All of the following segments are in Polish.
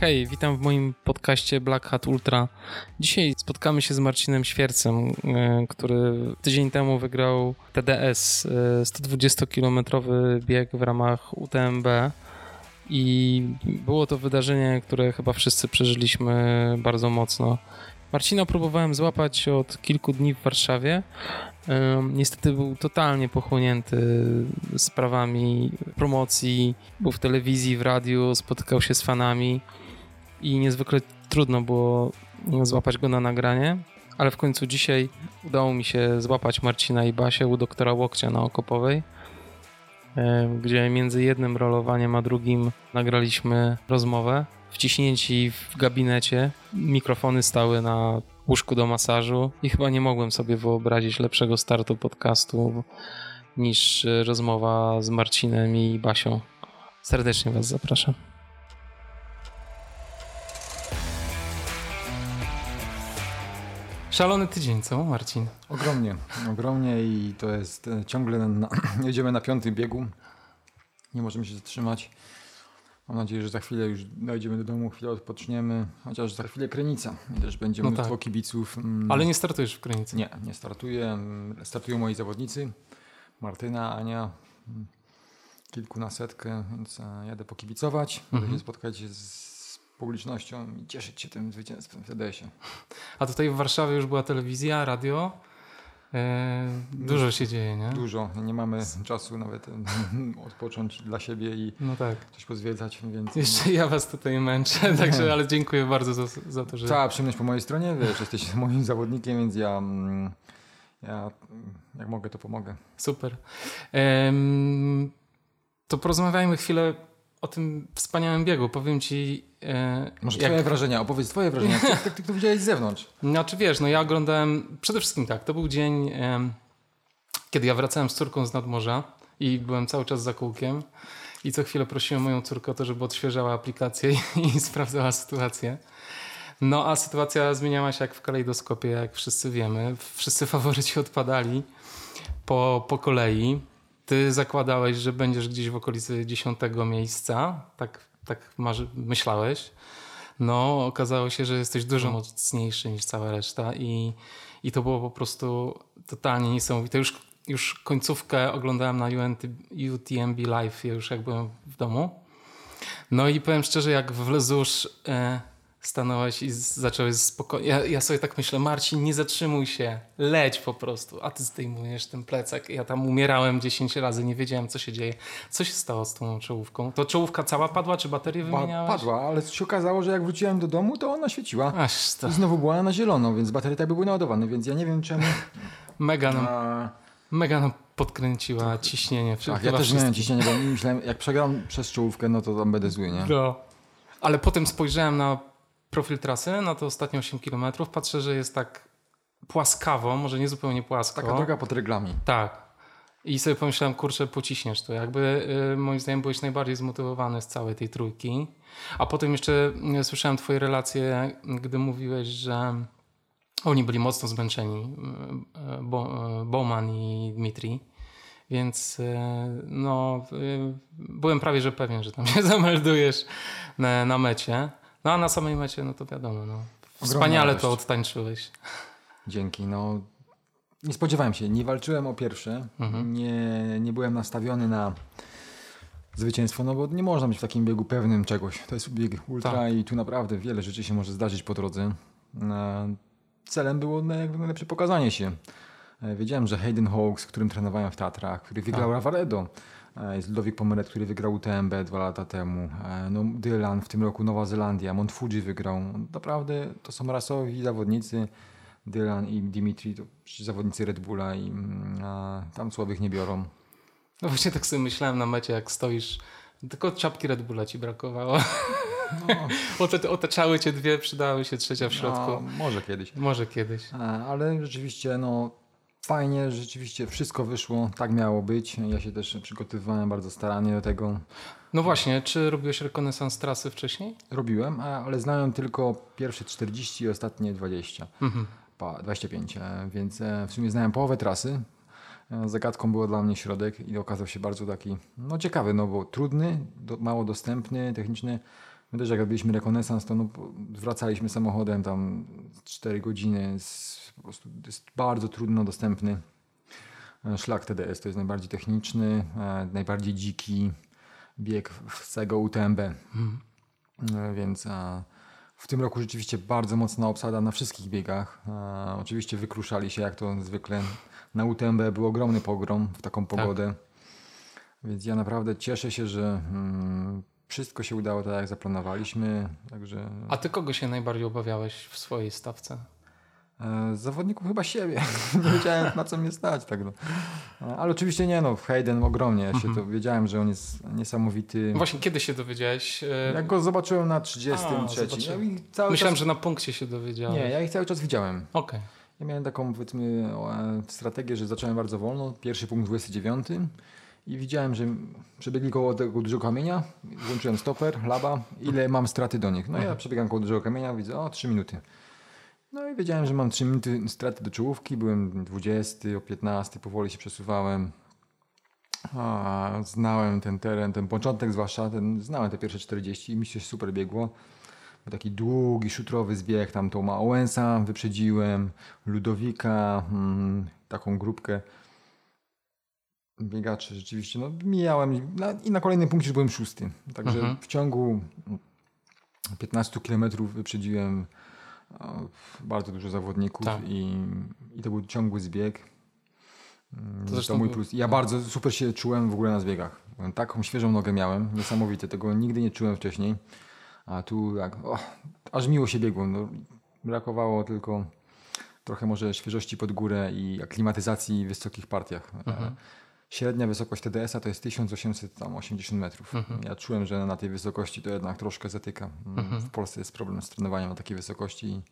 Hej, witam w moim podcaście Black Hat Ultra. Dzisiaj spotkamy się z Marcinem Świercem, e, który tydzień temu wygrał TDS, 120-kilometrowy bieg w ramach UTMB. I było to wydarzenie, które chyba wszyscy przeżyliśmy bardzo mocno. Marcina próbowałem złapać od kilku dni w Warszawie. Niestety był totalnie pochłonięty sprawami promocji, był w telewizji, w radiu, spotykał się z fanami i niezwykle trudno było złapać go na nagranie, ale w końcu dzisiaj udało mi się złapać Marcina i Basię u doktora Łokcia na Okopowej, gdzie między jednym rolowaniem a drugim nagraliśmy rozmowę. Wciśnięci w gabinecie, mikrofony stały na łóżku do masażu i chyba nie mogłem sobie wyobrazić lepszego startu podcastu niż rozmowa z Marcinem i Basią. Serdecznie Was zapraszam. Szalony tydzień, co Marcin? Ogromnie, ogromnie i to jest e, ciągle, na, jedziemy na piątym biegu, nie możemy się zatrzymać. Mam nadzieję, że za chwilę już dojdziemy do domu, chwilę odpoczniemy, chociaż za chwilę Krynica i też będzie no mnóstwo tak. kibiców. Mm. Ale nie startujesz w Krynicy? Nie, nie startuję. Startują moi zawodnicy, Martyna, Ania, kilku na setkę, więc e, jadę pokibicować, mhm. się spotkać z publicznością i cieszyć się tym zwycięstwem w TDS-ie. A tutaj w Warszawie już była telewizja, radio. E, dużo się dzieje, nie? Dużo. Nie mamy czasu nawet odpocząć dla siebie i no tak. coś pozwiedzać, więc... Jeszcze ja was tutaj męczę, także, ale dziękuję bardzo za, za to, że... Cała przyjemność po mojej stronie, wiesz, jesteś moim zawodnikiem, więc ja, mm, ja jak mogę, to pomogę. Super. to porozmawiajmy chwilę o tym wspaniałym biegu. Powiem ci. E, Może jak... twoje wrażenia, opowiedz twoje wrażenia. Jak, jak ty to widziałeś z zewnątrz? No, czy wiesz, no ja oglądałem. Przede wszystkim tak, to był dzień, e, kiedy ja wracałem z córką z nadmorza i byłem cały czas za kółkiem. I co chwilę prosiłem moją córkę o to, żeby odświeżała aplikację i, i sprawdzała sytuację. No a sytuacja zmieniała się jak w kalejdoskopie, jak wszyscy wiemy. Wszyscy faworyci odpadali po, po kolei. Ty zakładałeś, że będziesz gdzieś w okolicy dziesiątego miejsca, tak, tak marzy, myślałeś. No, okazało się, że jesteś dużo mocniejszy niż cała reszta i, i to było po prostu totalnie niesamowite. Już, już końcówkę oglądałem na UNT, UTMB Live już jak byłem w domu. No i powiem szczerze, jak w Lezusz... E, stanąłeś i zacząłeś spokojnie. Ja, ja, sobie tak myślę, Marcin, nie zatrzymuj się, leć po prostu, a ty zdejmujesz ten plecak. Ja tam umierałem 10 razy, nie wiedziałem, co się dzieje. Co się stało z tą czołówką? To czołówka cała padła, czy baterię wymieniałeś? Padła, ale się okazało, że jak wróciłem do domu, to ona świeciła. Aż to... I znowu była na zielono, więc baterie tak by były naładowane, więc ja nie wiem czemu. Mega nam, a... mega nam podkręciła to... ciśnienie. Tak, ja też miałem ciśnienie, bo myślałem, jak przegram przez czołówkę, no to tam będę zły, nie? No. Ale potem spojrzałem na profil trasy na to ostatnie 8 km, patrzę, że jest tak płaskawo, może nie zupełnie płasko. Taka droga pod reglami. Tak. I sobie pomyślałem, kurczę, pociśniesz to. Jakby y, moim zdaniem byłeś najbardziej zmotywowany z całej tej trójki. A potem jeszcze y, słyszałem twoje relacje, gdy mówiłeś, że oni byli mocno zmęczeni, y, Bo, Bowman i Dmitri. Więc no, byłem prawie że pewien, że tam się zameldujesz na, na mecie. No a na samej mecie, no to wiadomo, no. Wspaniale to odtańczyłeś. Dzięki, no. Nie spodziewałem się, nie walczyłem o pierwsze, mhm. nie, nie byłem nastawiony na zwycięstwo, no bo nie można być w takim biegu pewnym czegoś. To jest bieg ultra tak. i tu naprawdę wiele rzeczy się może zdarzyć po drodze. Celem było najlepsze pokazanie się. E, wiedziałem, że Hayden Hawks, z którym trenowałem w Tatrach, który wygrał tak. E, jest Ludwik Pomeret, który wygrał UTMB dwa lata temu. E, no, Dylan w tym roku Nowa Zelandia. Mont Fuji wygrał. Naprawdę to są rasowi zawodnicy. Dylan i Dimitri to zawodnicy Red Bulla i mm, a, tam słabych nie biorą. No właśnie tak sobie myślałem na mecie, jak stoisz. Tylko czapki Red Bulla ci brakowało. No. Otaczały cię dwie, przydały się trzecia w środku. No, może kiedyś. Może kiedyś. Ale rzeczywiście no, fajnie, rzeczywiście wszystko wyszło, tak miało być. Ja się też przygotowywałem bardzo starannie do tego. No właśnie, czy robiłeś rekonesans trasy wcześniej? Robiłem, ale znałem tylko pierwsze 40 i ostatnie 20. Mhm. 25, e, więc e, w sumie znałem połowę trasy. E, zagadką było dla mnie środek i okazał się bardzo taki no ciekawy, no bo trudny, do, mało dostępny, techniczny, My też jak robiliśmy rekonesans, to no, wracaliśmy samochodem tam 4 godziny. Jest, po prostu jest bardzo trudno dostępny. E, szlak TDS to jest najbardziej techniczny, e, najbardziej dziki bieg z całego UTMB. Mhm. Więc w tym roku rzeczywiście bardzo mocna obsada na wszystkich biegach. Oczywiście wykruszali się jak to zwykle. Na UTMB był ogromny pogrom w taką tak. pogodę. Tak. Więc ja naprawdę cieszę się, że mm, wszystko się udało tak, jak zaplanowaliśmy. Także... A ty kogo się najbardziej obawiałeś w swojej stawce? E, zawodników chyba siebie. nie wiedziałem na co mnie stać. Tak no. E, ale oczywiście nie no, Hayden ogromnie. Ja się mhm. to wiedziałem, że on jest niesamowity. Właśnie kiedy się dowiedziałeś? E, jak go zobaczyłem na 33. A, ja Myślałem, czas... że na punkcie się dowiedziałem. Nie, ja ich cały czas widziałem. Okej. Okay. Ja miałem taką powiedzmy strategię, że zacząłem bardzo wolno. Pierwszy punkt 29 i widziałem, że przebiegli koło tego dużego kamienia, włączyłem stoper, laba, ile mam straty do nich. No ja mhm. przebiegam koło dużego kamienia, widzę, o 3 minuty. No i wiedziałem, że mam 3 minuty straty do czołówki, byłem 20, o 15, powoli się przesuwałem. A, znałem ten teren, ten początek zwłaszcza, ten, znałem te pierwsze 40 i mi się super biegło. Był taki długi, szutrowy zbieg, tam tą Owensa wyprzedziłem, Ludowika, hmm, taką grupkę biegaczy rzeczywiście. No, mijałem i na kolejnym punkcie już byłem szósty. Także mhm. w ciągu 15 kilometrów wyprzedziłem bardzo dużo zawodników tak. i, i to był ciągły zbieg. To, to mój plus. Ja bardzo super się czułem w ogóle na zbiegach. Taką świeżą nogę miałem, niesamowite. Tego nigdy nie czułem wcześniej. A tu jak, oh, aż miło się biegło. No, brakowało tylko trochę może świeżości pod górę i aklimatyzacji w wysokich partiach. Mhm. Średnia wysokość TDS-a to jest 1880 metrów. Mhm. Ja czułem, że na tej wysokości to jednak troszkę zatyka. Mm, mhm. W Polsce jest problem z trenowaniem na takiej wysokości.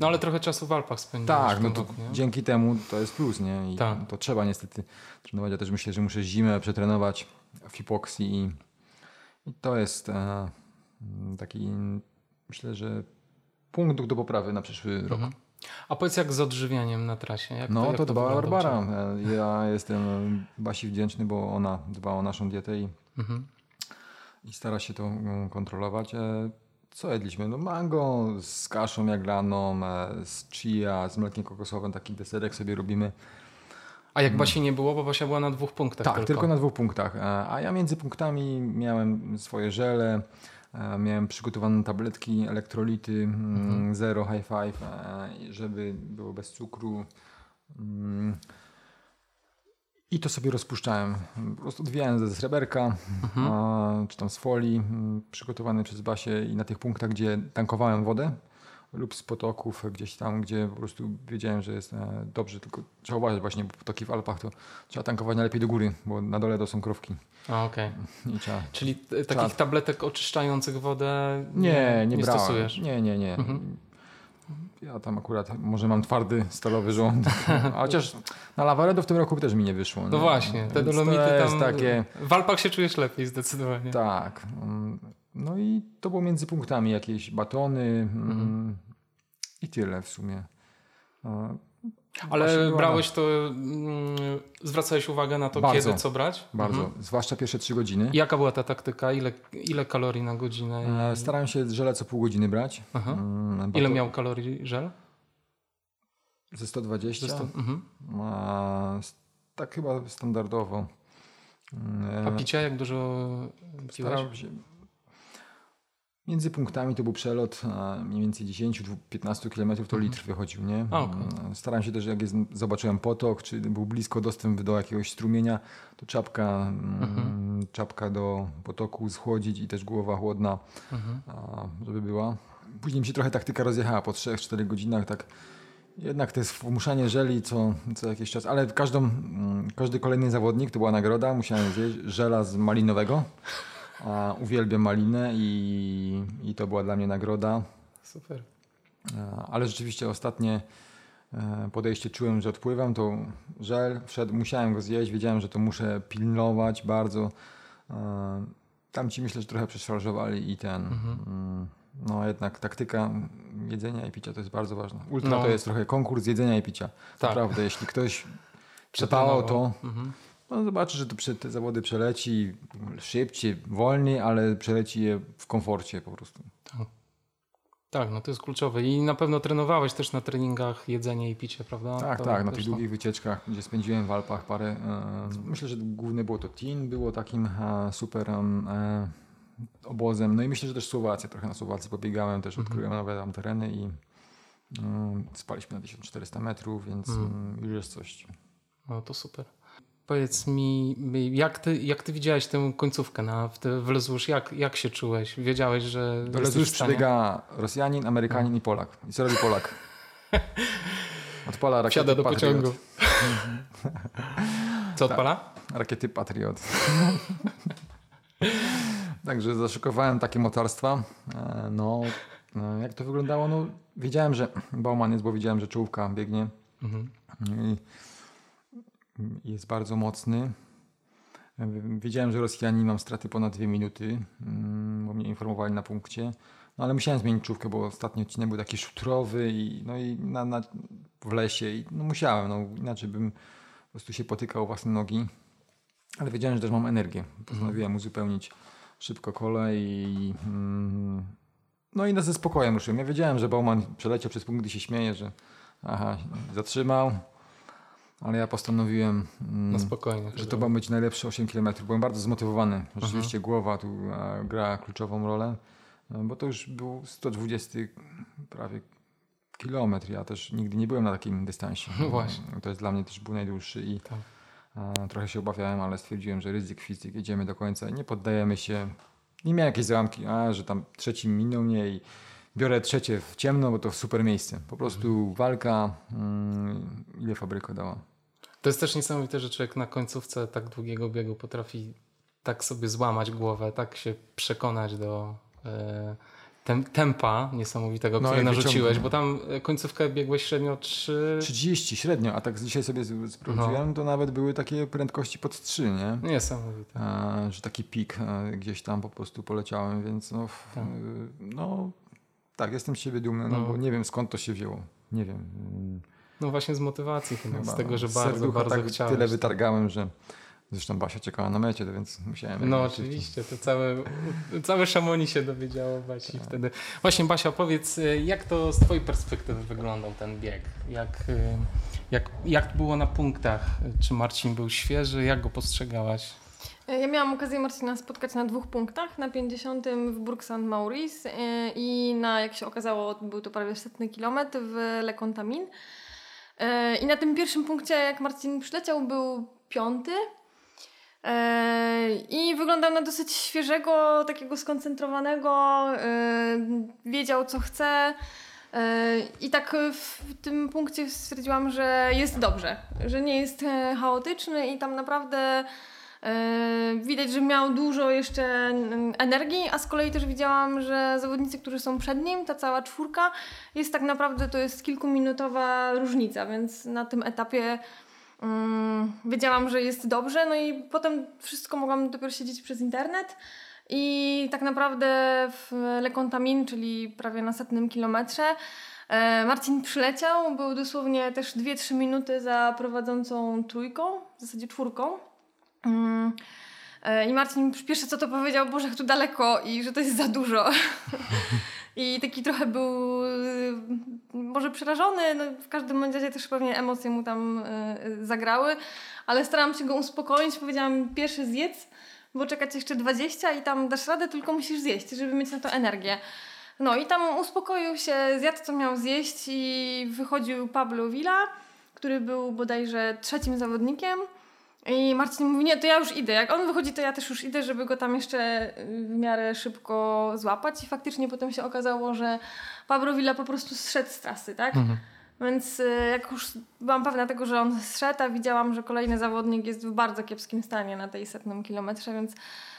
No ale trochę czasu w Alpach spędziłeś. Tak, no to dzięki temu to jest plus, nie? I tak. to trzeba niestety trenować. Ja też myślę, że muszę zimę przetrenować w hipoksji i, i to jest e, taki, myślę, że punkt do poprawy na przyszły rok. A powiedz jak z odżywianiem na trasie? Jak no to, to dbała Barbara. Ja jestem Basi wdzięczny, bo ona dba o naszą dietę i, mhm. i stara się to mm, kontrolować. E, co jedliśmy? No mango z kaszą jaglaną, e, z chia, z mlekiem kokosowym, taki deserek sobie robimy. A jak Basi nie było, bo Basia była na dwóch punktach Tak, tylko, tylko na dwóch punktach. E, a ja między punktami miałem swoje żele, E, miałem przygotowane tabletki, elektrolity, mm, mhm. zero, high five, e, żeby było bez cukru. Mm. I to sobie rozpuszczałem. Po prostu odwijałem ze sreberka, mhm. czy tam z folii, mm, przygotowany przez Basię i na tych punktach, gdzie tankowałem wodę, lub z potoków gdzieś tam, gdzie po prostu wiedziałem, że jest e, dobrze, tylko trzeba uważać właśnie, bo potoki w Alpach to trzeba tankować najlepiej do góry, bo na dole to są krówki. A, okej. Okay. Czyli takich trzeba... tabletek oczyszczających wodę nie, nie, nie, nie stosujesz? Nie, nie, nie. Mhm. Ja tam akurat może mam twardy, stalowy żołądek. Chociaż na Lavaredo w tym roku też mi nie wyszło. No właśnie, te dolomity tam... Takie... W Alpach się czujesz lepiej zdecydowanie. Tak. No i to było między punktami jakieś batony mm, mhm. I tyle w sumie. Ale brałeś to, mm, zwracałeś uwagę na to, bardzo, kiedy co brać? Bardzo, mhm. zwłaszcza pierwsze trzy godziny. Jaka była ta taktyka? Ile, ile kalorii na godzinę? E, starałem się żele co pół godziny brać. Mm, ile miał kalorii żel? Ze 120. Ze 100, mhm. tak chyba standardowo. A picia jak dużo piłeś? Się, Między punktami to był przelot mniej więcej 10-15 km to mhm. litr wychodził, nie? Okay. Mm, staram się też, jak jest, zobaczyłem potok, czy był blisko dostęp do jakiegoś strumienia, to czapka, mm, mhm. czapka do potoku schłodzić i też głowa chłodna, mhm. żeby była. Później mi się trochę taktyka rozjechała po 3-4 godzinach, tak jednak to jest wmuszanie żeli co, co jakiś czas, ale każdą, mm, każdy kolejny zawodnik, to była nagroda, musiałem zjeść żela z malinowego. A, uwielbiam malinę i, i to była dla mnie nagroda. Super. ale rzeczywiście ostatnie e, podejście czułem, że odpływam, to żel wszedł, musiałem go zjeść, wiedziałem, że to muszę pilnować bardzo. E, tam ci myślę, że trochę przeszarżowali i ten. Mhm. Mm, no jednak taktyka jedzenia i picia to jest bardzo ważna. Ultra no. to jest trochę konkurs jedzenia i picia. Tak. Naprawdę, jeśli ktoś przepałał to, mhm no zobaczy, że to te zawody przeleci szybciej, wolniej, ale przeleci je w komforcie po prostu. Tak. Tak, no to jest kluczowe. I na pewno trenowałeś też na treningach jedzenie i picie, prawda? Tak, to tak, na tych długich wycieczkach, gdzie spędziłem w Alpach parę. E, myślę, że główne było to Tin, było takim e, super e, obozem. No i myślę, że też Słowacja, trochę na Słowacji pobiegałem, też mhm. odkryłem nowe tam tereny i e, spaliśmy na 1400 metrów, więc mm. już jest coś. No to super. Powiedz mi, jak ty, jak ty widziałeś tę końcówkę na, w, te, w Lezusz? Jak, jak się czułeś? Wiedziałeś, że. Do Lezusz przebiega Rosjanin, Amerykanin no. i Polak. I co robi Polak? Odpala rakiety Wsiada do Patriot. pociągu. co odpala? Tak, rakiety Patriot. Także zaszykowałem takie mocarstwa. E, no, no, jak to wyglądało? No, wiedziałem, że Bauman jest, bo widziałem, że czołówka biegnie. Mhm. I jest bardzo mocny. Wiedziałem, że Rosjanie mam straty ponad dwie minuty, mm, bo mnie informowali na punkcie. No ale musiałem zmienić czówkę, bo ostatni odcinek był taki szutrowy i, no i na, na, w lesie i no musiałem, no, inaczej bym po prostu się potykał o własne nogi. Ale wiedziałem, że też mam energię. Postanowiłem mhm. uzupełnić szybko kole i mm, no i na ze spokojem ruszyłem. Ja wiedziałem, że Bauman przeleciał przez punkt, gdy się śmieje, że aha, zatrzymał ale ja postanowiłem, no spokojnie, że to ma być najlepsze 8 km. Byłem bardzo zmotywowany. Rzeczywiście Aha. głowa tu gra kluczową rolę, e, bo to już był 120 prawie kilometr. Ja też nigdy nie byłem na takim dystansie. No właśnie. To jest dla mnie też był najdłuższy i tak. trochę się obawiałem, ale stwierdziłem, że ryzyk fizyk, jedziemy do końca i nie poddajemy się. Nie miałem jakiejś załamki, a że tam trzeci minął mnie i biorę trzecie w ciemno, bo to super miejsce. Po prostu mhm. walka, mm, ile fabryka dała. To jest też niesamowite, że człowiek na końcówce tak długiego biegu potrafi tak sobie złamać głowę, tak się przekonać do e, tem, tempa niesamowitego, no, które narzuciłeś, bo tam e, końcówkę biegłeś średnio 3... 30 średnio, a tak dzisiaj sobie sprawdziłem, no. to nawet były takie prędkości pod 3, nie? Niesamowite. A, że taki pik gdzieś tam po prostu poleciałem, więc no, tak. no tak, jestem z siebie dumny, no, no, bo nie wiem skąd to się wzięło. Nie wiem. No właśnie z motywacji chyba, chyba z tego, że bardzo, bardzo tak chciałem. Tyle wytargałem, że zresztą Basia czekała na mecie, więc musiałem... No oczywiście, to całe, całe Szamoni się dowiedziało Basi tak. wtedy. Właśnie Basia, powiedz, jak to z twojej perspektywy wyglądał ten bieg? Jak, jak, jak było na punktach? Czy Marcin był świeży? Jak go postrzegałaś? Ja miałam okazję Marcina spotkać na dwóch punktach. Na 50 w Burg St. Maurice e, i na, jak się okazało, był to prawie setny kilometr w Le Contamin. E, I na tym pierwszym punkcie, jak Marcin przyleciał, był piąty. E, I wyglądał na dosyć świeżego, takiego skoncentrowanego, wiedział co chce. I tak w tym punkcie stwierdziłam, że jest dobrze, że nie jest chaotyczny i tam naprawdę widać, że miał dużo jeszcze energii, a z kolei też widziałam, że zawodnicy, którzy są przed nim, ta cała czwórka, jest tak naprawdę to jest kilkuminutowa różnica, więc na tym etapie um, wiedziałam, że jest dobrze. No i potem wszystko mogłam dopiero siedzieć przez internet. I tak naprawdę w Le Contamin, czyli prawie na setnym kilometrze, e, Marcin przyleciał, był dosłownie też 2-3 minuty za prowadzącą trójką, w zasadzie czwórką. Mm. E, I Marcin pierwsze co to powiedział, Boże, tu daleko i że to jest za dużo. I taki trochę był y, może przerażony, no w każdym razie też pewnie emocje mu tam y, zagrały, ale starałam się go uspokoić, powiedziałam pierwszy zjedz, bo czekać jeszcze 20 i tam dasz radę, tylko musisz zjeść, żeby mieć na to energię. No i tam uspokoił się, zjadł co miał zjeść i wychodził Pablo Villa, który był bodajże trzecim zawodnikiem i Marcin mówi, nie, to ja już idę. Jak on wychodzi, to ja też już idę, żeby go tam jeszcze y, w miarę szybko złapać. I faktycznie potem się okazało, że Pablo Villa po prostu zszedł z trasy, tak? Mhm. Więc y, jak już byłam pewna tego, że on zszedł, a widziałam, że kolejny zawodnik jest w bardzo kiepskim stanie na tej setnym kilometrze, więc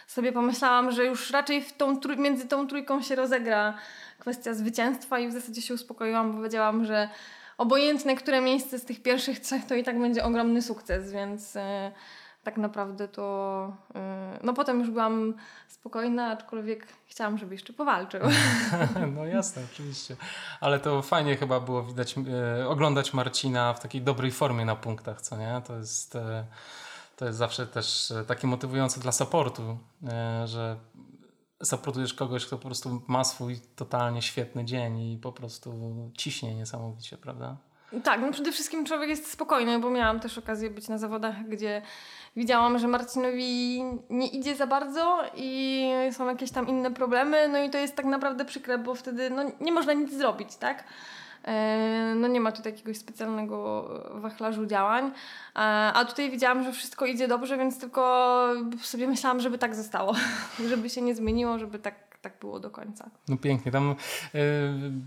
sobie pomyślałam, że już raczej w tą, między tą trójką się rozegra kwestia zwycięstwa i w zasadzie się uspokoiłam, bo wiedziałam, że obojętne, które miejsce z tych pierwszych trzech, to i tak będzie ogromny sukces, więc yy, tak naprawdę to. Yy, no potem już byłam spokojna, aczkolwiek chciałam, żeby jeszcze powalczył. no jasne, oczywiście. Ale to fajnie chyba było widać, yy, oglądać Marcina w takiej dobrej formie na punktach, co nie? To jest To jest zawsze też takie motywujące dla supportu, że supportujesz kogoś, kto po prostu ma swój totalnie świetny dzień i po prostu ciśnie niesamowicie, prawda? Tak, no przede wszystkim człowiek jest spokojny, bo miałam też okazję być na zawodach, gdzie widziałam, że Marcinowi nie idzie za bardzo i są jakieś tam inne problemy, no i to jest tak naprawdę przykre, bo wtedy no, nie można nic zrobić, tak? E, no nie ma tu jakiegoś specjalnego wachlarzu działań. E, a tutaj widziałam, że wszystko idzie dobrze, więc tylko sobie myślałam, żeby tak zostało. żeby się nie zmieniło, żeby tak tak było do końca. No pięknie. Tam y,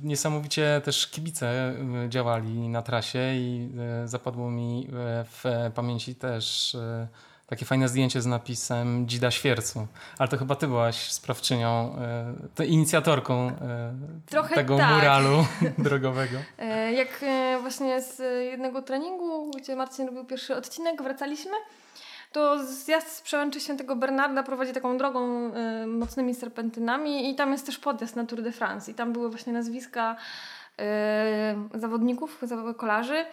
niesamowicie też kibice działali na trasie i y, zapadło mi w pamięci też y, takie fajne zdjęcie z napisem Dzida Świercu. Ale to chyba ty byłaś sprawczynią, e, inicjatorką Trochę tego tak. muralu drogowego. E, jak właśnie z jednego treningu, gdzie Marcin robił pierwszy odcinek, wracaliśmy, to zjazd z przełęczy Świętego Bernarda prowadzi taką drogą y, mocnymi serpentynami i tam jest też podjazd na Tour de France i tam były właśnie nazwiska y, zawodników, kolarzy.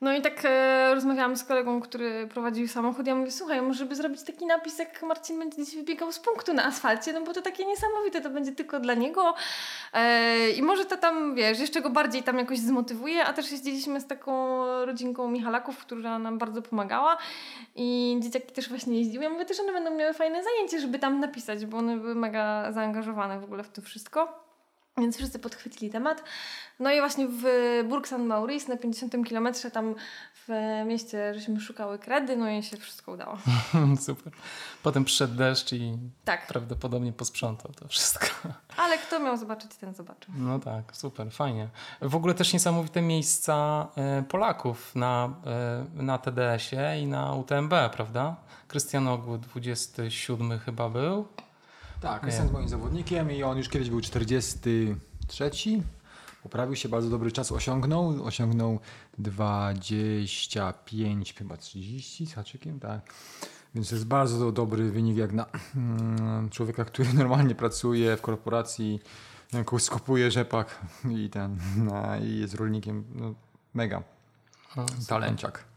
No i tak e, rozmawiałam z kolegą, który prowadził samochód. Ja mówię, słuchaj, może by zrobić taki napis, jak Marcin będzie dziś wybiegał z punktu na asfalcie, no bo to takie niesamowite, to będzie tylko dla niego. E, I może to tam, wiesz, jeszcze go bardziej tam jakoś zmotywuje, a też jeździliśmy z taką rodzinką Michalaków, która nam bardzo pomagała i dzieciaki też właśnie jeździły. Ja mówię też, one będą miały fajne zajęcie, żeby tam napisać, bo one były mega zaangażowane w ogóle w to wszystko. Więc wszyscy podchwycili temat. No i właśnie w Burg St. Maurice na 50 km tam w mieście żeśmy szukały kredy, no i się wszystko udało. Super. Potem przyszedł deszcz i tak. prawdopodobnie posprzątał to wszystko. Ale kto miał zobaczyć, ten zobaczył. No tak, super, fajnie. W ogóle też niesamowite miejsca e, Polaków na, e, na TDS-ie i na UTMB, prawda? Krystian Ogły 27 chyba był. Tak, jestem moim zawodnikiem i on już kiedyś był 43. Poprawił się, bardzo dobry czas osiągnął. Osiągnął 25, chyba 30 z haczykiem, tak. Więc to jest bardzo dobry wynik jak na mm, człowieka, który normalnie pracuje w korporacji, skupuje rzepak i ten, no, i jest rolnikiem. No, mega. Talenciak.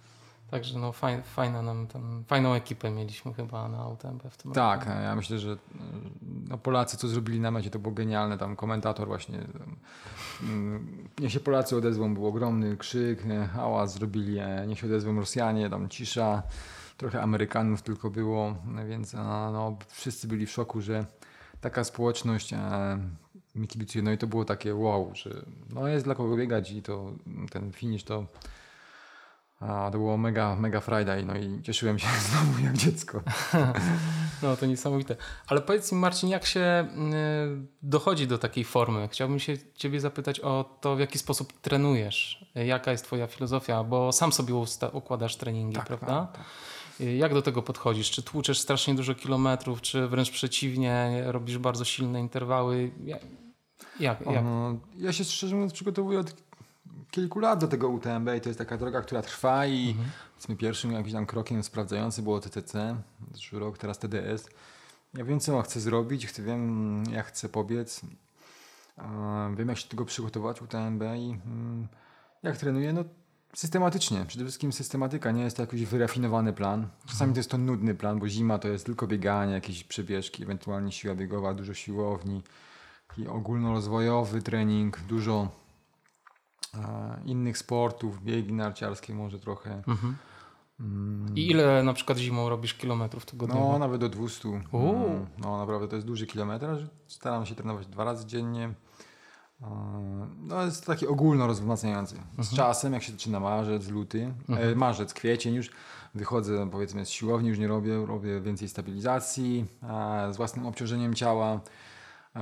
Także no faj, fajna nam tam, fajną ekipę mieliśmy chyba na UTMB w tym Tak, roku. ja myślę, że no Polacy co zrobili na mecie to było genialne, tam komentator właśnie mm, niech się Polacy odezwą, był ogromny krzyk, hałas zrobili, e, niech się odezwą Rosjanie, tam cisza, trochę Amerykanów tylko było, więc no, wszyscy byli w szoku, że taka społeczność e, mi kibicuje, no i to było takie wow, że no jest dla kogo biegać i to ten finish to a to było mega, mega Friday, no i cieszyłem się znowu jak dziecko. No to niesamowite. Ale powiedz mi Marcin, jak się y, dochodzi do takiej formy? Chciałbym się ciebie zapytać o to, w jaki sposób trenujesz. Jaka jest twoja filozofia? Bo sam sobie układasz treningi, tak, prawda? Tak, tak. Y, jak do tego podchodzisz? Czy tłuczesz strasznie dużo kilometrów, czy wręcz przeciwnie, robisz bardzo silne interwały? Jak? jak? Ja się szczerze mówiąc przygotowuję od kilku lat do tego UTMB i to jest taka droga, która trwa i mhm. pierwszym jakimś tam krokiem sprawdzającym było TTC, zeszły rok, teraz TDS. Ja wiem, co chcę zrobić, wiem, jak chcę pobiec, wiem, jak się do tego przygotować UTMB i mm, jak trenuję, no systematycznie. Przede wszystkim systematyka, nie jest to jakiś wyrafinowany plan. Czasami mhm. to jest to nudny plan, bo zima to jest tylko bieganie, jakieś przebieżki, ewentualnie siła biegowa, dużo siłowni, taki ogólnorozwojowy trening, dużo innych sportów, biegi narciarskie może trochę. Mhm. Mm. I ile na przykład zimą robisz kilometrów tygodniowo? No, nawet do 200. Mm. No, naprawdę to jest duży kilometraż. Staram się trenować dwa razy dziennie. No, jest taki ogólno rozwzmacniający. Z mhm. czasem, jak się zaczyna marzec, luty, e, mhm. marzec, kwiecień już, wychodzę powiedzmy z siłowni, już nie robię, robię więcej stabilizacji, z własnym obciążeniem ciała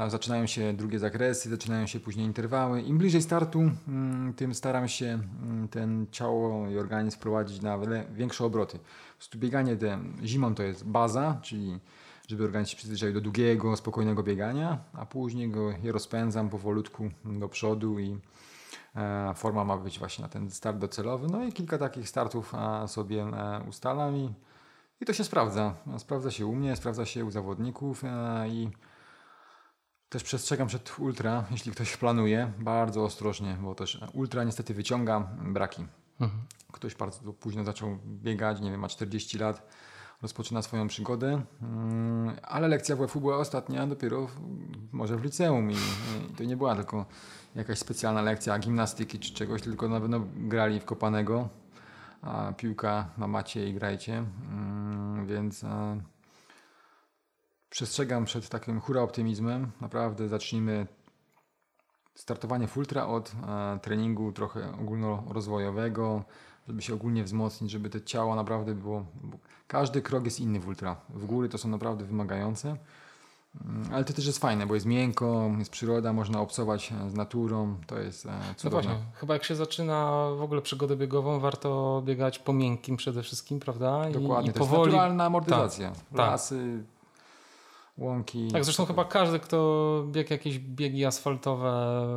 zaczynają się drugie zakresy, zaczynają się później interwały. Im bliżej startu, mm, tym staram się mm, ten ciało i organizm prowadzić na większe obroty. Bieganie te, zimą to jest baza, czyli żeby organizm się przyzwyczaił do długiego, spokojnego biegania, a później go je rozpędzam powolutku do przodu i e, forma ma być właśnie na ten start docelowy. No i kilka takich startów sobie e, ustalam i, i to się sprawdza. Sprawdza się u mnie, sprawdza się u zawodników e, i też przestrzegam przed ultra, jeśli ktoś planuje, bardzo ostrożnie, bo też ultra niestety wyciąga braki. Mhm. Ktoś bardzo późno zaczął biegać, nie wiem, ma 40 lat, rozpoczyna swoją przygodę, mm, ale lekcja WF-u była ostatnia dopiero w, może w liceum i, i to nie była tylko jakaś specjalna lekcja gimnastyki czy czegoś, tylko na pewno grali w kopanego, a piłka na macie i grajcie, mm, więc a, przestrzegam przed takim hura optymizmem. Naprawdę zacznijmy startowanie Fultra od a, treningu trochę ogólnorozwojowego, żeby się ogólnie wzmocnić, żeby to ciało naprawdę było... Każdy krok jest inny w ultra. W góry to są naprawdę wymagające. Mm, ale to też jest fajne, bo jest miękko, jest przyroda, można obcować z naturą, to jest e, cudowne. No właśnie, chyba jak się zaczyna w ogóle przygodę biegową, warto biegać po miękkim przede wszystkim, prawda? I, Dokładnie, i to powoli... jest naturalna amortyzacja. Tak, Lasy, łąki. Tak, zresztą chyba każdy, kto biegł jakieś biegi asfaltowe,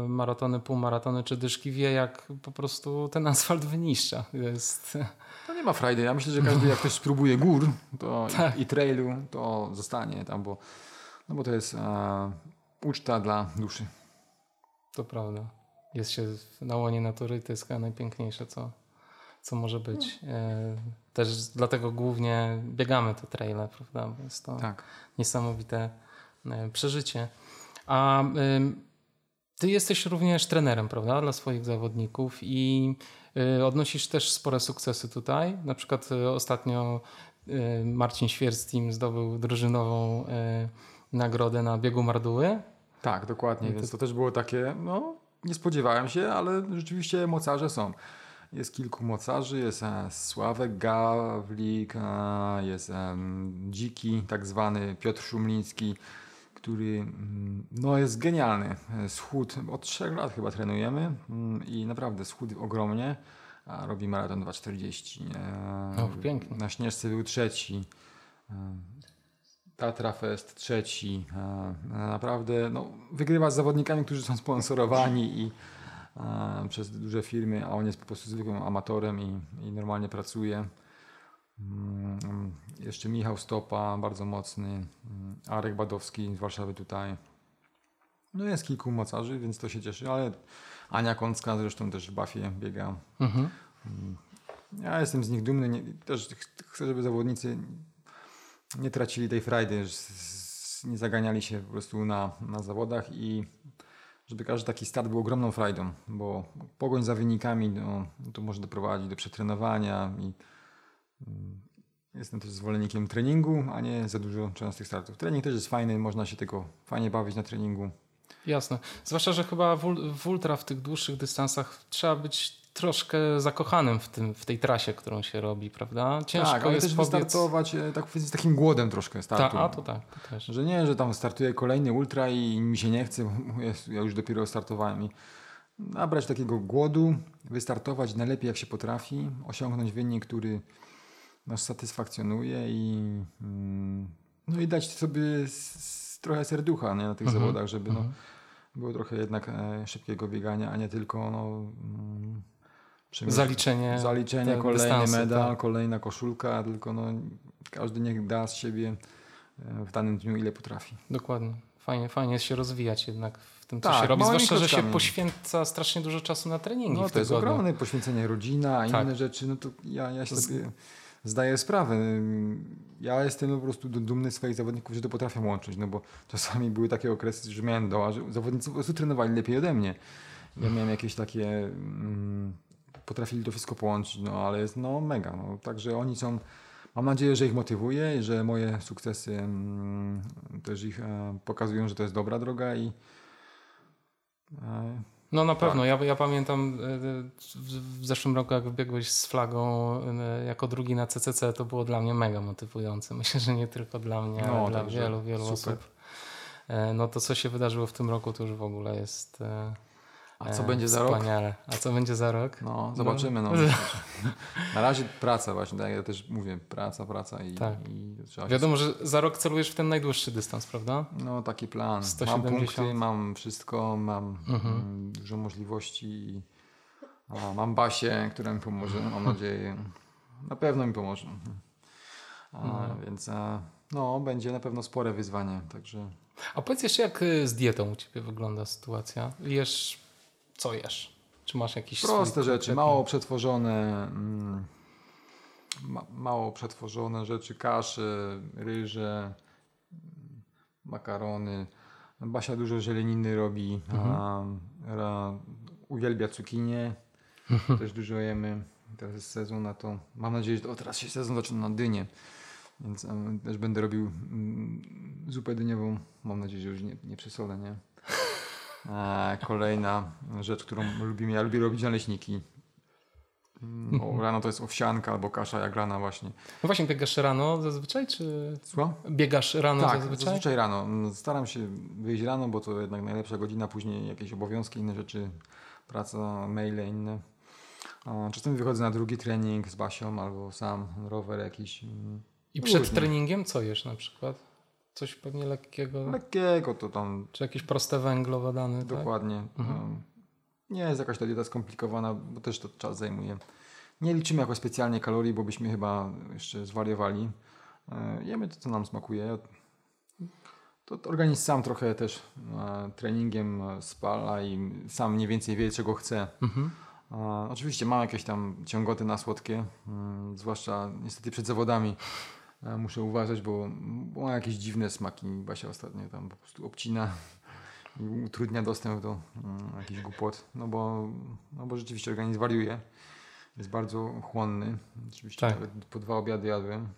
maratony, półmaratony czy dyszki, wie jak po prostu ten asfalt wyniszcza. Jest... To nie ma frajdy. Ja myślę, że każdy jak ktoś spróbuje gór to tak. i, i trailu, to zostanie tam, bo no bo to jest e, uczta dla duszy. To prawda. Jest się na łonie natury to jest chyba najpiękniejsze, co, co może być. E, też dlatego głównie biegamy te traile, prawda? Bo jest to tak. niesamowite e, przeżycie. A ty jesteś również trenerem, prawda, dla swoich zawodników i y, odnosisz też spore sukcesy tutaj. Na przykład ostatnio Marcin Świersteam zdobył drużynową nagrodę na biegu Marduły. Tak, dokładnie, I więc to... to też było takie, no nie spodziewałem się, ale rzeczywiście mocarze są. Jest kilku mocarzy, jest e, Sławek Gawlik, e, jest e, Dziki, tak zwany Piotr Szumliński, który mm, no, jest genialny. Schód od trzech lat chyba trenujemy mm, i naprawdę schód ogromnie. A robi maraton 2,40. No, pięknie. Na Śnieżce był trzeci. Tatra Fest trzeci. Naprawdę no, wygrywa z zawodnikami, którzy są sponsorowani i przez duże firmy, a on jest po prostu zwykłym amatorem i, i normalnie pracuje. Mm, jeszcze Michał Stopa, bardzo mocny. Mm, Arek Badowski z Warszawy tutaj. No jest kilku mocarzy, więc to się cieszy, ale Ania Kącka zresztą też w Bafie biega. Mhm. Mm, ja jestem z nich dumny. Nie, też chcę, żeby zawodnicy nie tracili tej frajdy, nie zaganiali się po prostu na, na zawodach i żeby każdy taki start był ogromną frajdą, bo pogoń za wynikami no, to może doprowadzić do przetrenowania i mm, jestem też zwolennikiem treningu, a nie za dużo częstych startów. Trening też jest fajny, można się tylko fajnie bawić na treningu. Jasne. Zwłaszcza, że chyba w, w ultra w tych dłuższych dystansach trzeba być troszkę zakochanym w, tym, w tej trasie, którą się robi, prawda? Ciężko tak, ale jest też powiedz... wystartować e, tak, z takim głodem troszkę startu. Ta, a to tak, to też. Że nie, że tam startuję kolejny ultra i mi się nie chce, bo ja już dopiero startowałem i nabrać takiego głodu, wystartować najlepiej jak się potrafi, osiągnąć wynik, który nas satysfakcjonuje i mm, no i dać sobie trochę serducha nie, na tych mhm. zawodach, żeby no, mhm. było trochę jednak e, szybkiego biegania, a nie tylko no, Zaliczenie. Zaliczenie, kolejny medal, tak. kolejna koszulka, tylko no, każdy niech da z siebie e, w danym dniu ile potrafi. Dokładnie. Fajnie, fajnie jest się rozwijać jednak w tym, co tak, się robi. Zwłaszcza, że się poświęca strasznie dużo czasu na treningi. No, to jest ogromne poświęcenie rodzina, a tak. inne rzeczy. No to ja, ja się sobie zdaję sprawę. Ja jestem po prostu dumny z swoich zawodników, że to potrafią łączyć, no bo czasami były takie okresy, że miałem doła, że zawodnicy po prostu trenowali lepiej ode mnie. Ja miałem jakieś takie mm, potrafili to wszystko połączyć, no ale jest no mega. No. Także oni są, mam nadzieję, że ich motywuje i że moje sukcesy mm, też ich e, pokazują, że to jest dobra droga i e, no na pewno. Tak. Ja, ja pamiętam e, w, zeszłym roku, jak biegłeś z flagą e, jako drugi na CCC, to było dla mnie mega motywujące. Myślę, że nie tylko dla mnie, no, ale dla wielu, wielu super. osób. E, no to, co się wydarzyło w tym roku, to już w ogóle jest a co będzie za rok? A co będzie za rok? No, zobaczymy. No. Na razie praca właśnie, tak ja też mówię, praca, praca i, tak. i Wiadomo, że za rok celujesz w ten najdłuższy dystans, prawda? No, taki plan. 170. Mam punkty, mam wszystko, mam mhm. Mm, dużo możliwości. Mam Basię, która mi pomoże, mam nadzieję. Na pewno mi pomoże. A, no. Więc no, będzie na pewno spore wyzwanie, także... A powiedz jeszcze, jak y, z dietą u Ciebie wygląda sytuacja? Jesz co jesz? Czy masz jakieś Proste rzeczy, mało przetworzone, mm, ma, mało przetworzone rzeczy, kasze, ryże, makarony. Basia dużo zieleniny robi, mhm. a, a, uwielbia cukinie, mhm. też dużo jemy. Teraz jest sezon na to. Mam nadzieję, że o, teraz się sezon zaczyna na dynię, więc um, też będę robił um, zupę dyniową. Mam nadzieję, że już nie, nie przesolę, nie? Kolejna rzecz, którą lubimy, ja lubię robić naleśniki. Mm, o, rano to jest owsianka albo kasza jaglana właśnie. No właśnie, biegasz rano zazwyczaj, czy... Co? Biegasz rano tak, zazwyczaj? zazwyczaj rano. Staram się wyjść rano, bo to jednak najlepsza godzina, później jakieś obowiązki, inne rzeczy, praca, maile, inne. Czasem wychodzę na drugi trening z Basią albo sam, rower jakiś. Mm, I przed różnie. treningiem co jesz na przykład? Coś pewnie lekkiego? Lekkiego to tam. Czy jakieś proste węglowodany? Tak? Dokładnie. Tak? Mhm. Nie jest jakaś ta dieta skomplikowana, bo też to czas zajmuje. Nie liczymy jakoś specjalnie kalorii, bo byśmy chyba jeszcze zwariowali. E, jemy to, co nam smakuje. To organizm sam trochę też e, treningiem spala i sam mniej więcej wie, czego chce. Mhm. Oczywiście mam jakieś tam ciągoty na słodkie, mm, zwłaszcza niestety przed zawodami. Muszę uważać, bo, ma jakieś dziwne smaki. Basia ostatnio tam po prostu obcina i utrudnia dostęp do um, jakichś głupot, no bo, no bo rzeczywiście organizm wariuje. Jest bardzo chłonny. Oczywiście tak. po dwa obiady jadłem.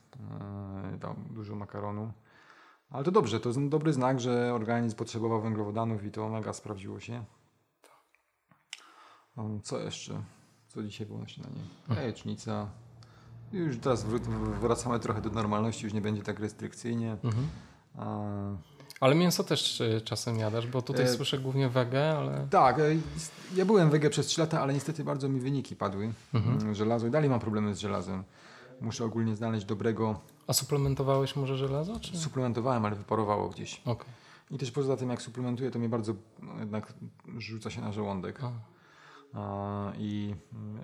E, tam dużo makaronu. Ale to dobrze, to jest dobry znak, że organizm potrzebował węglowodanów i to mega sprawdziło się. Co jeszcze? Co dzisiaj było na śniadanie? Jajecznica. Już teraz wracamy trochę do normalności, już nie będzie tak restrykcyjnie. Mhm. A... Ale mięso też e, czasem jadasz, bo tutaj e... słyszę głównie wege, ale... Tak, e, ja byłem wege przez 3 lata, ale niestety bardzo mi wyniki padły. Mhm. Mm, żelazo i dalej mam problemy z żelazem. Muszę ogólnie znaleźć dobrego... A suplementowałeś może żelazo? Czy... Suplementowałem, ale wyparowało gdzieś. Okay. I też poza tym jak suplementuję, to mnie bardzo no, jednak rzuca się na żołądek. A i,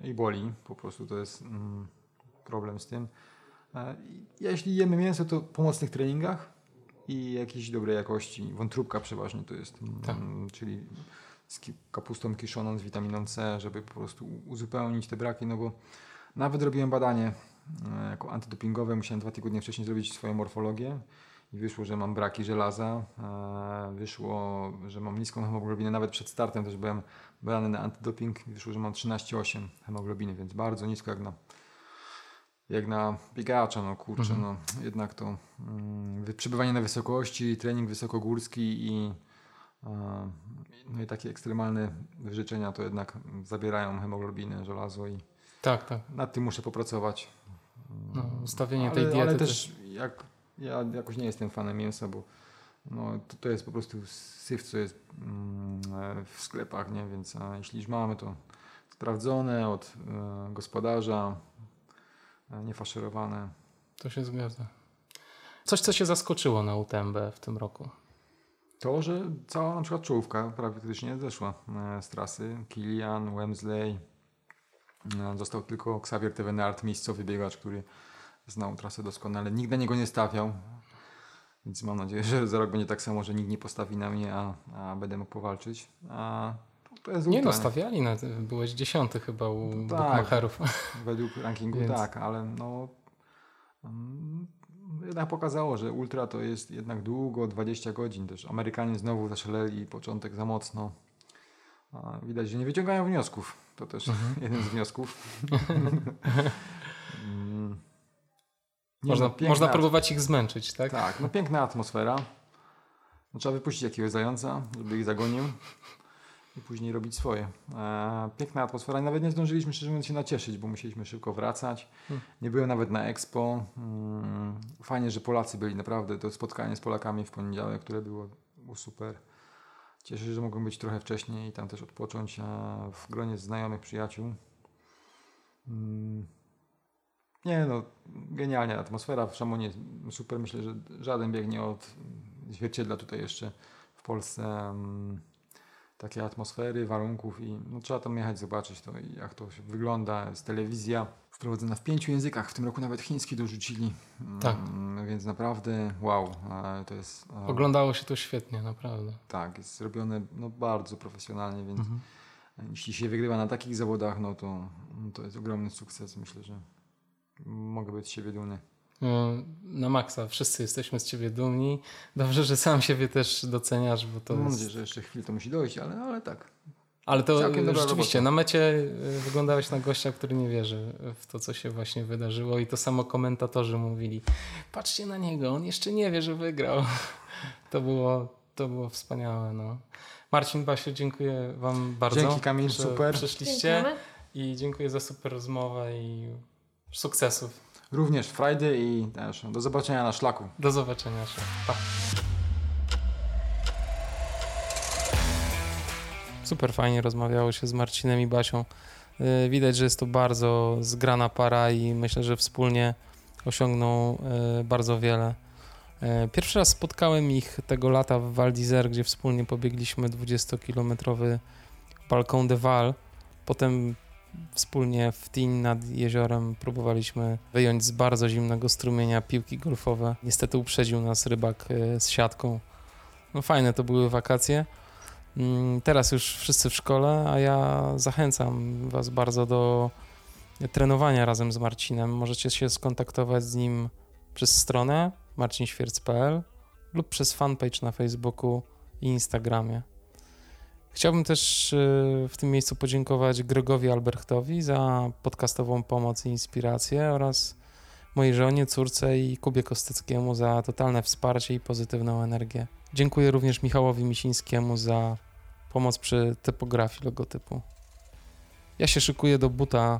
i boli. Po prostu to jest mm, problem z tym. Jeśli jemy mięso, to po mocnych treningach i jakiejś dobrej jakości. Wątróbka przeważnie to jest, mm, tak. czyli z kapustą kiszoną, z witaminą C, żeby po prostu uzupełnić te braki, no bo nawet robiłem badanie e, jako antydopingowe, musiałem dwa tygodnie wcześniej zrobić swoją morfologię i wyszło, że mam braki żelaza, e, wyszło, że mam niską hemoglobinę, nawet przed startem też byłem badany na antydoping i wyszło, że mam 13,8 hemoglobiny, więc bardzo nisko jak na, jak na biegacza, no kurczę, mhm. no jednak to mm, przebywanie na wysokości, trening wysokogórski i e, no i takie ekstremalne wyrzeczenia to jednak zabierają hemoglobinę, żelazo i tak, tak. nad tym muszę popracować. No, ustawienie ale, tej diety. Ale też jak ja jakoś nie jestem fanem mięsa, bo no, to, to jest po prostu syf, co jest mm, w sklepach, nie? więc a jeśli już mamy to sprawdzone od e, gospodarza, e, niefaszerowane. To się zgadza. Coś, co się zaskoczyło na UTMB w tym roku? To, że cała na przykład czołówka praktycznie zeszła e, z trasy. Kilian, Wemsley, e, został tylko Xavier Tevenard, miejscowy biegacz, który znał trasę doskonale. Nikt na niego nie stawiał, więc mam nadzieję, że za rok będzie tak samo, że nikt nie postawi na mnie, a, a będę mógł powalczyć. A nie no, stawiali, na, byłeś dziesiąty chyba u tak, Bookmacherów. Według rankingu więc. tak, ale no um, jednak pokazało, że ultra to jest jednak długo, 20 godzin też. Amerykanie znowu zaszaleli początek za mocno. A widać, że nie wyciągają wniosków. To też mhm. jeden z wniosków. Mm. Można, no, można próbować ich zmęczyć, tak? Tak, no piękna atmosfera. No, trzeba wypuścić jakiegoś zająca, żeby ich zagonił i później robić swoje. E, piękna atmosfera i nawet nie zdążyliśmy szczerze mówiąc się nacieszyć, bo musieliśmy szybko wracać. Hmm. Nie byłem nawet na Expo. Mm, fajnie, że Polacy byli naprawdę. To spotkanie z Polakami w poniedziałek, które było, było super. Cieszę się, że mogłem być trochę wcześniej i tam też odpocząć w gronie znajomych, przyjaciół. Mm. Nie no, genialnie atmosfera w Szamonie super. Myślę, że żaden bieg nie odzwierciedla tutaj jeszcze w Polsce um, takiej atmosfery, warunków i no, trzeba tam jechać, zobaczyć to jak to wygląda. Jest telewizja wprowadzona w pięciu językach. W tym roku nawet chiński dorzucili. Tak. Um, więc naprawdę wow. to jest, Oglądało się to świetnie, naprawdę. Tak, jest zrobione no, bardzo profesjonalnie, więc mhm. jeśli się wygrywa na takich zawodach, no to, to jest ogromny sukces. Myślę, że mogę być z siebie dumny. No, na maksa, wszyscy jesteśmy z ciebie dumni. Dobrze, że sam siebie też doceniasz, bo to Mam jest... nadzieję, że jeszcze chwilę to musi dojść, ale, ale tak. Ale to Całkiem rzeczywiście, na mecie y, wyglądałeś na gościa, który nie wierzy w to, co się właśnie wydarzyło i to samo komentatorzy mówili. Patrzcie na niego, on jeszcze nie wie, że wygrał. To było, to było wspaniałe. No. Marcin, Basiu, dziękuję wam bardzo, Dzięki, Kamil, że super. przyszliście Dziękujemy. i dziękuję za super rozmowę i sukcesów. Również Friday i też do zobaczenia na szlaku. Do zobaczenia. Pa. Super fajnie rozmawiało się z Marcinem i Basią. Yy, Widać, że jest to bardzo zgrana para i myślę, że wspólnie osiągną yy, bardzo wiele. Yy, Pierwszy raz spotkałem ich tego lata w Val d'Isère, gdzie wspólnie pobiegliśmy 20-kilometrowy Balcon de Val. Potem wspólnie w Tin nad jeziorem próbowaliśmy wyjąć z bardzo zimnego strumienia piłki golfowe. Niestety uprzedził nas rybak e, z siatką. No fajne to były wakacje. Mm, Teraz już wszyscy w szkole, a ja zachęcam Was bardzo do trenowania razem z Marcinem. Możecie się skontaktować z nim przez stronę marcinświerc.pl lub przez fanpage na Facebooku i Instagramie. Chciałbym też y, w tym miejscu podziękować Gregowi Alberchtowi za podcastową pomoc i inspirację oraz mojej żonie, córce i Kubie Kostyckiemu za totalne wsparcie i pozytywną energię. Dziękuję również Michałowi Misińskiemu za pomoc przy typografii logotypu. Ja się szykuję do buta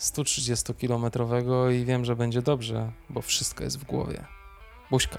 130-kilometrowego i wiem, że będzie dobrze, bo wszystko jest w głowie. Buźka.